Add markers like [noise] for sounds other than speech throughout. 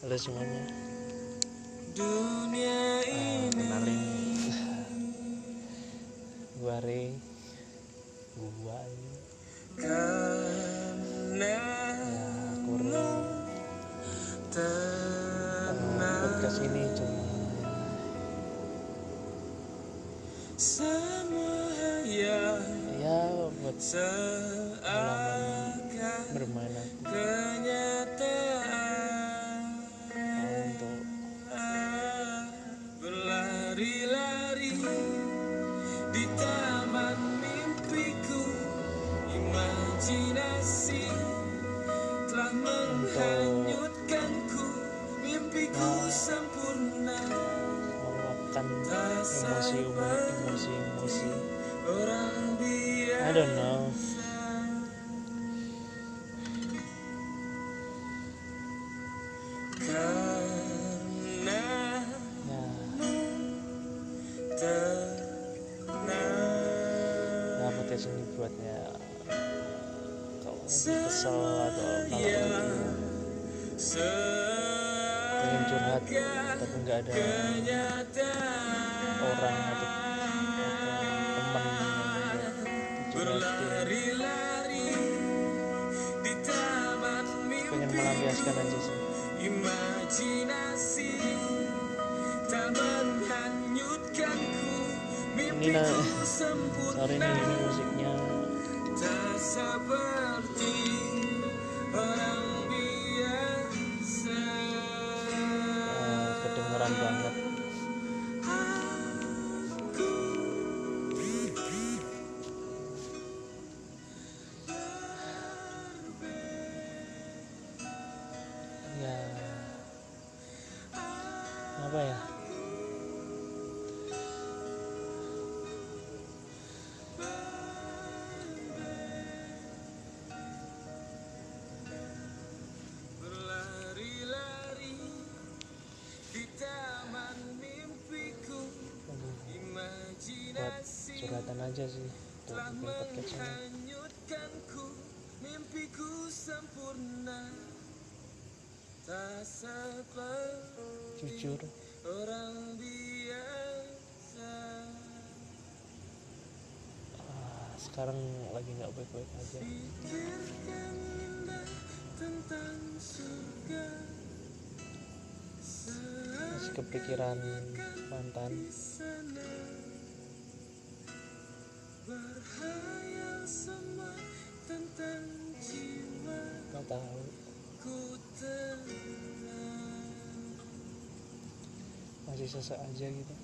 Halo semuanya. Dunia Eh, ini. Kenalin Gua ini Karena Ya Eh, tenang. Podcast ini cuma Semua hayal Ya buat ini buatnya Kalau kesel atau kalau lagi pengen curhat tapi nggak ada orang atau, teman pengen melampiaskan aja sih. Imajinasi tak menghanyutkanku. Ini nah sempurna nih ini Tak seperti orang biasa. Eh, kedengeran banget Curhatan aja sih. Untuk telah bikin podcast ini. menghanyutkanku Mimpiku sempurna. Tak seperti jujur. orang biasa. Ah, sekarang lagi nggak baik-baik aja. Pikirkan indah tentang surga. Masih kepikiran mantan Berhayal semua tentang jiwa nggak tahu. ku tenang masih sesak aja gitu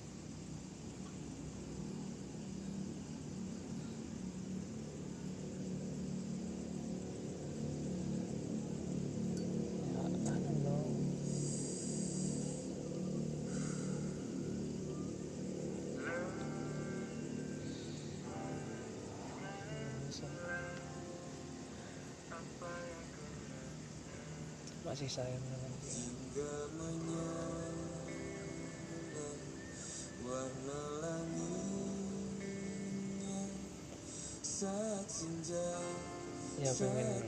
masih sayang dengan dia. Warna langitnya. Saat senja ya pengen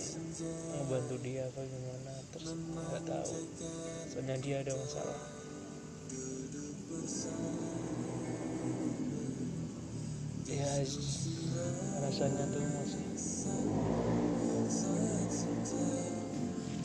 ngebantu dia apa gimana terus nggak tahu. soalnya dia ada masalah. ya rasanya tuh masih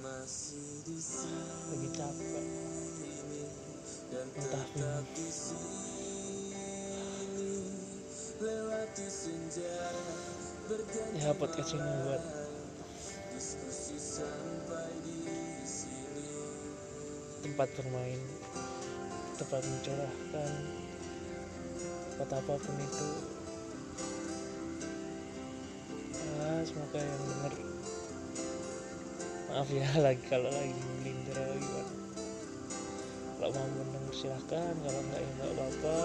masih di sini lagi capek. Dan entah tetap di sini lewati senja berganti ya podcast ini buat diskusi sampai di sini tempat bermain. Tempat mencurahkan kata apa pun itu. Ya semoga yang denger maaf ya [laughs] lagi kalau lagi melintir atau gimana. Kalau mau mendengar silahkan. Kalau enggak ya enggak apa-apa.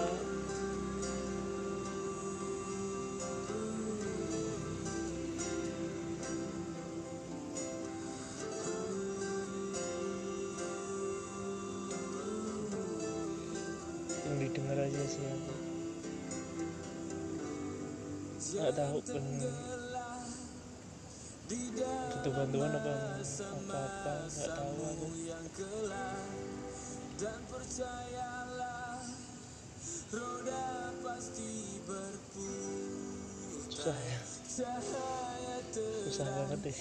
Yang didengar aja sih aku. Nggak tahu kan butuh bantuan apa? Apa apa nggak tahu aku. Dan percayalah roda pasti berputar. Susah ya. Susah banget deh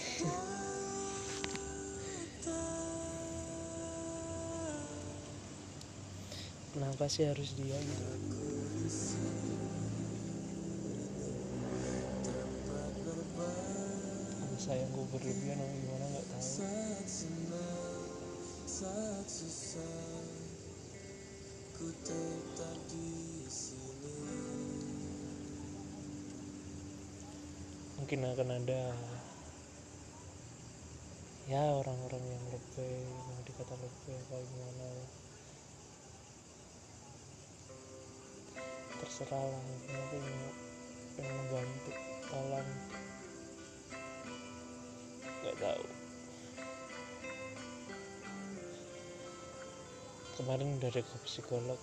kenapa sih harus dia gitu Apa sayangku berlebihan atau gimana nggak tahu. Saat senang saat susah ku tetap di sini. Mungkin akan ada ya orang-orang yang lebih yang dikata lebih apa gimana. Terserah lah mungkin aku yang pengen membantu tolong nggak tahu. Kemarin dari ke psikolog.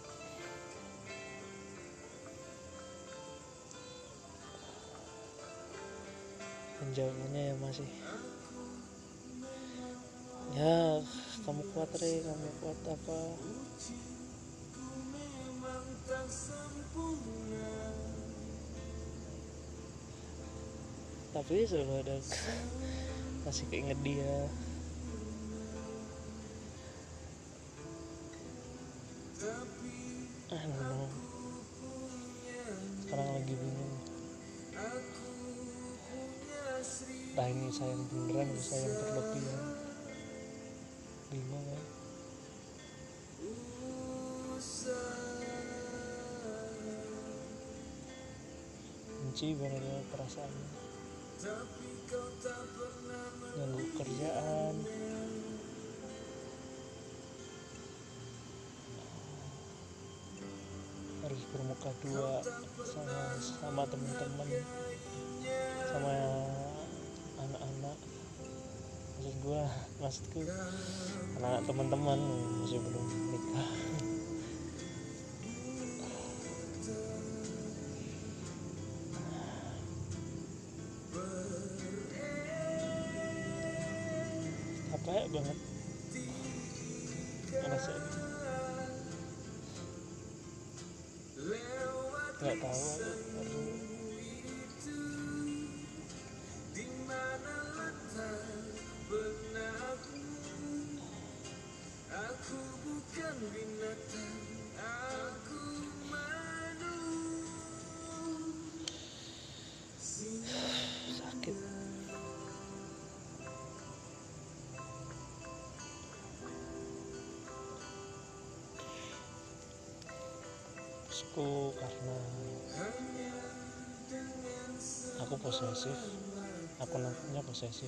Dan jawabannya ya masih. Ya kamu kuat re. Kamu kuat apa? Tapi selalu ada [laughs] masih keinget dia. Ah sekarang lagi bingung. Entah ini sayang beneran atau sayang berlebihan. Bingung ya. Benci banget ya perasaannya. Tapi kau tak ganggu kerjaan. Harus bermuka dua sama sama teman-teman sama anak-anak. Maksud gua maksudku anak teman-teman masih belum nikah capek banget. Ngerasain nggak tahu aku Terusku karena aku posesif. Aku nantinya posesif.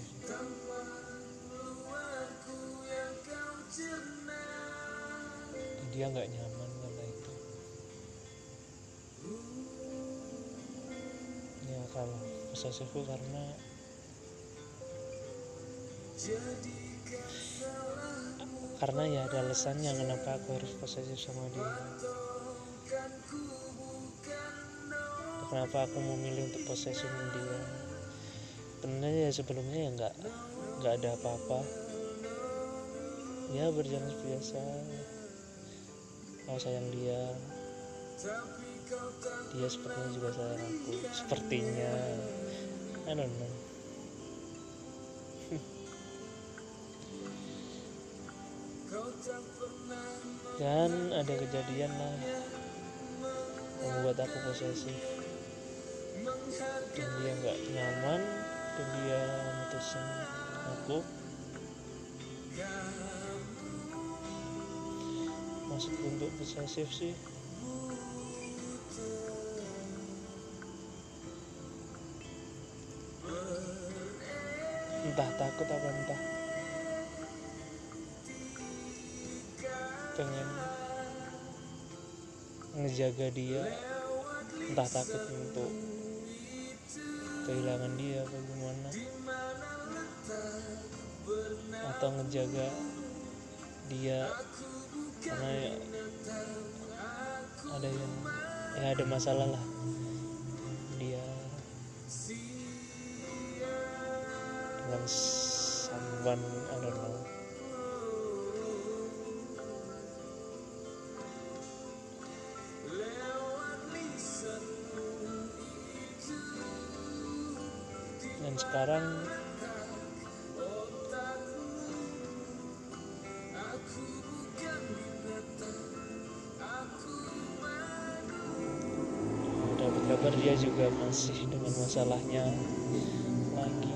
Dia nggak nyaman karena itu. Ya kalau posesifku karena karena ya ada alasannya kenapa aku harus posesif sama dia kenapa aku memilih untuk posesif dia sebenarnya ya sebelumnya ya nggak nggak ada apa-apa. Ya berjalan biasa. Mau sayang dia. Dia sepertinya juga sayang aku. Sepertinya. I don't know. [laughs] Dan ada kejadian lah membuat aku posesif dan dia nggak nyaman dan dia mutusin aku masuk untuk posesif sih. Entah takut apa entah. Pengen ngejaga dia. Entah takut untuk kehilangan dia apa gimana? Atau ngejaga dia? Karena ya ada yang ya ada masalah lah dia. Dengan someone I don't know sekarang dapat kabar dia juga masih dengan masalahnya lagi.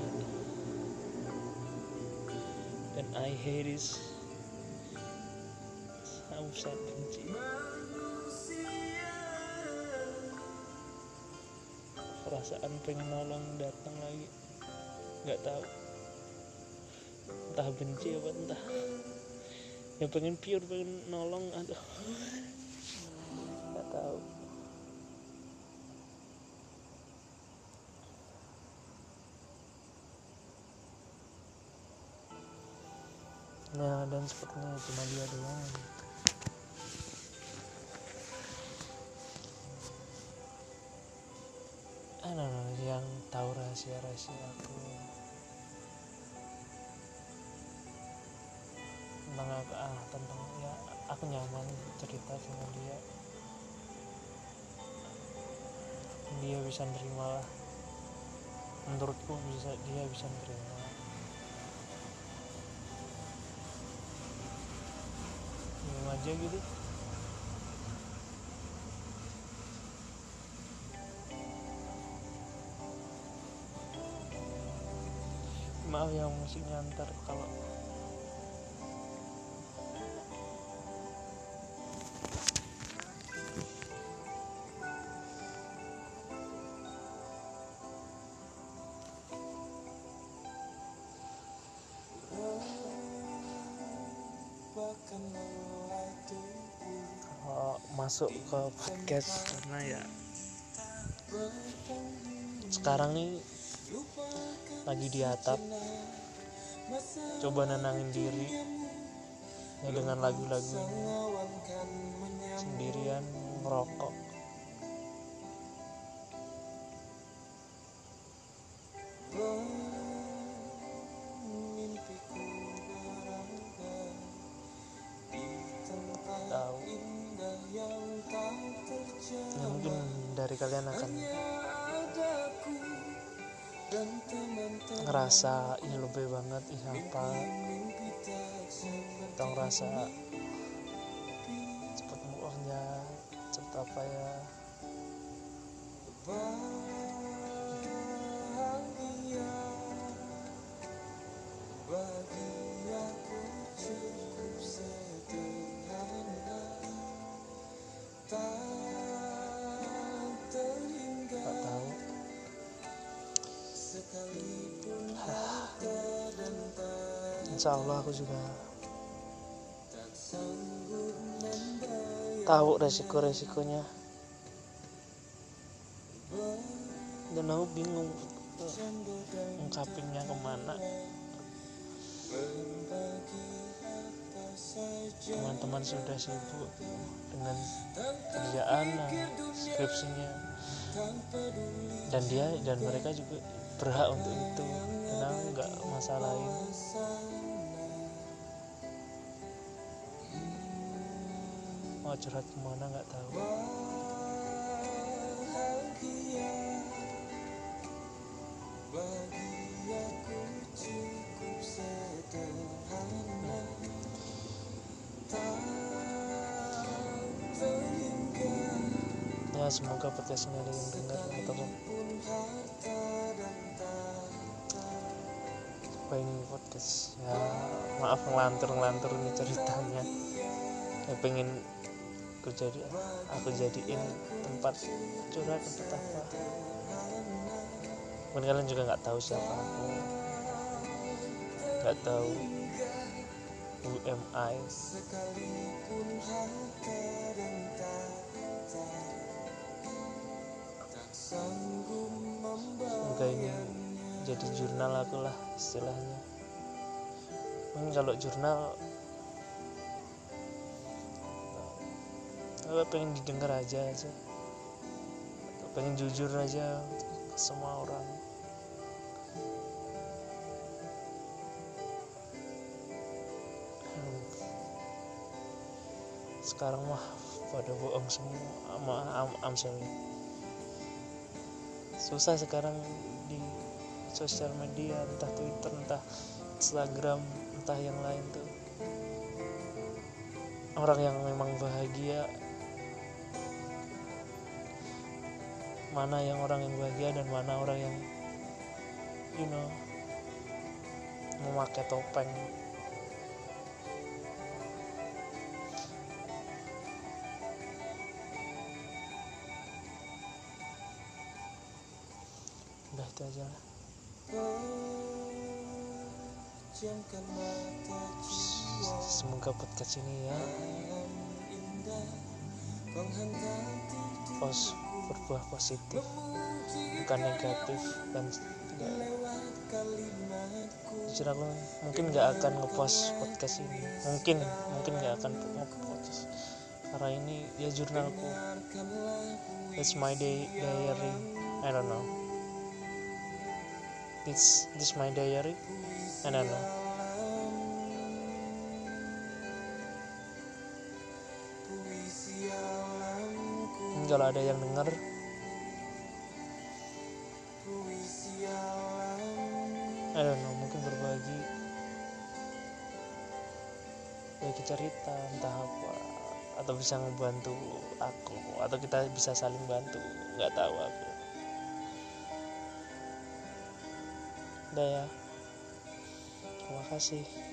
Dan I hate aku sangat benci perasaan pengen nolong datang nggak tahu. Entah benci apa entah. Ya pengen pure pengen nolong atau nggak tahu. Nah dan sepertinya cuma dia doang. I don't know, yang tahu rahasia-rahasia aku tentang ya aku nyaman cerita sama dia. Dia bisa nerima lah. Menurutku bisa dia bisa nerima. Diam aja gitu. Maaf yang musiknya ntar kalau kalau masuk ke podcast karena ya sekarang nih lagi di atap. Coba nenangin diri ya dengan lagu-lagu sendirian ngerokok ngerasa ih lebih banget ih apa? Atau ngerasa cepet move on ya cepet apa ya Insya Allah aku juga tahu resiko-resikonya. Dan aku bingung ungkapinnya ke mana. Teman-teman sudah sibuk dengan kerjaan skripsinya. Dan dia dan mereka juga berhak untuk itu. Aku nggak masalahin mau curhat ke mana nggak tahu. Ya semoga podcast ini ada yang dengar ataupun apa ini podcast? Ya maaf ngelantur ngelantur ini ceritanya. Ya pengen aku jadi aku jadiin tempat curhat tempat apa. Mungkin kalian juga nggak tahu siapa aku. Nggak tahu who am semoga ini jadi jurnal aku lah istilahnya. Mungkin kalau jurnal aku pengen didengar aja aja. Pengen jujur aja ke semua orang. Hmm. sekarang mah pada bohong semua. Ama am, am sorry. Susah sekarang di sosial media entah Twitter entah Instagram entah yang lain tuh. Orang yang memang bahagia mana yang orang yang bahagia dan mana orang yang you know memakai topeng. Udah itu aja lah. Semoga podcast ini ya. Malam berbuah positif bukan negatif dan kalimatku jujur aku mungkin nggak akan ngepost podcast ini. Mungkin mungkin nggak akan ngepost. Karena ini ya jurnalku. It's my day diary. I don't know. This this my diary. I don't know kalau ada yang denger. I don't know mungkin berbagi. Bagi cerita entah apa. Atau bisa ngebantu aku. Atau kita bisa saling bantu. Nggak tahu aku. Udah ya. Terima kasih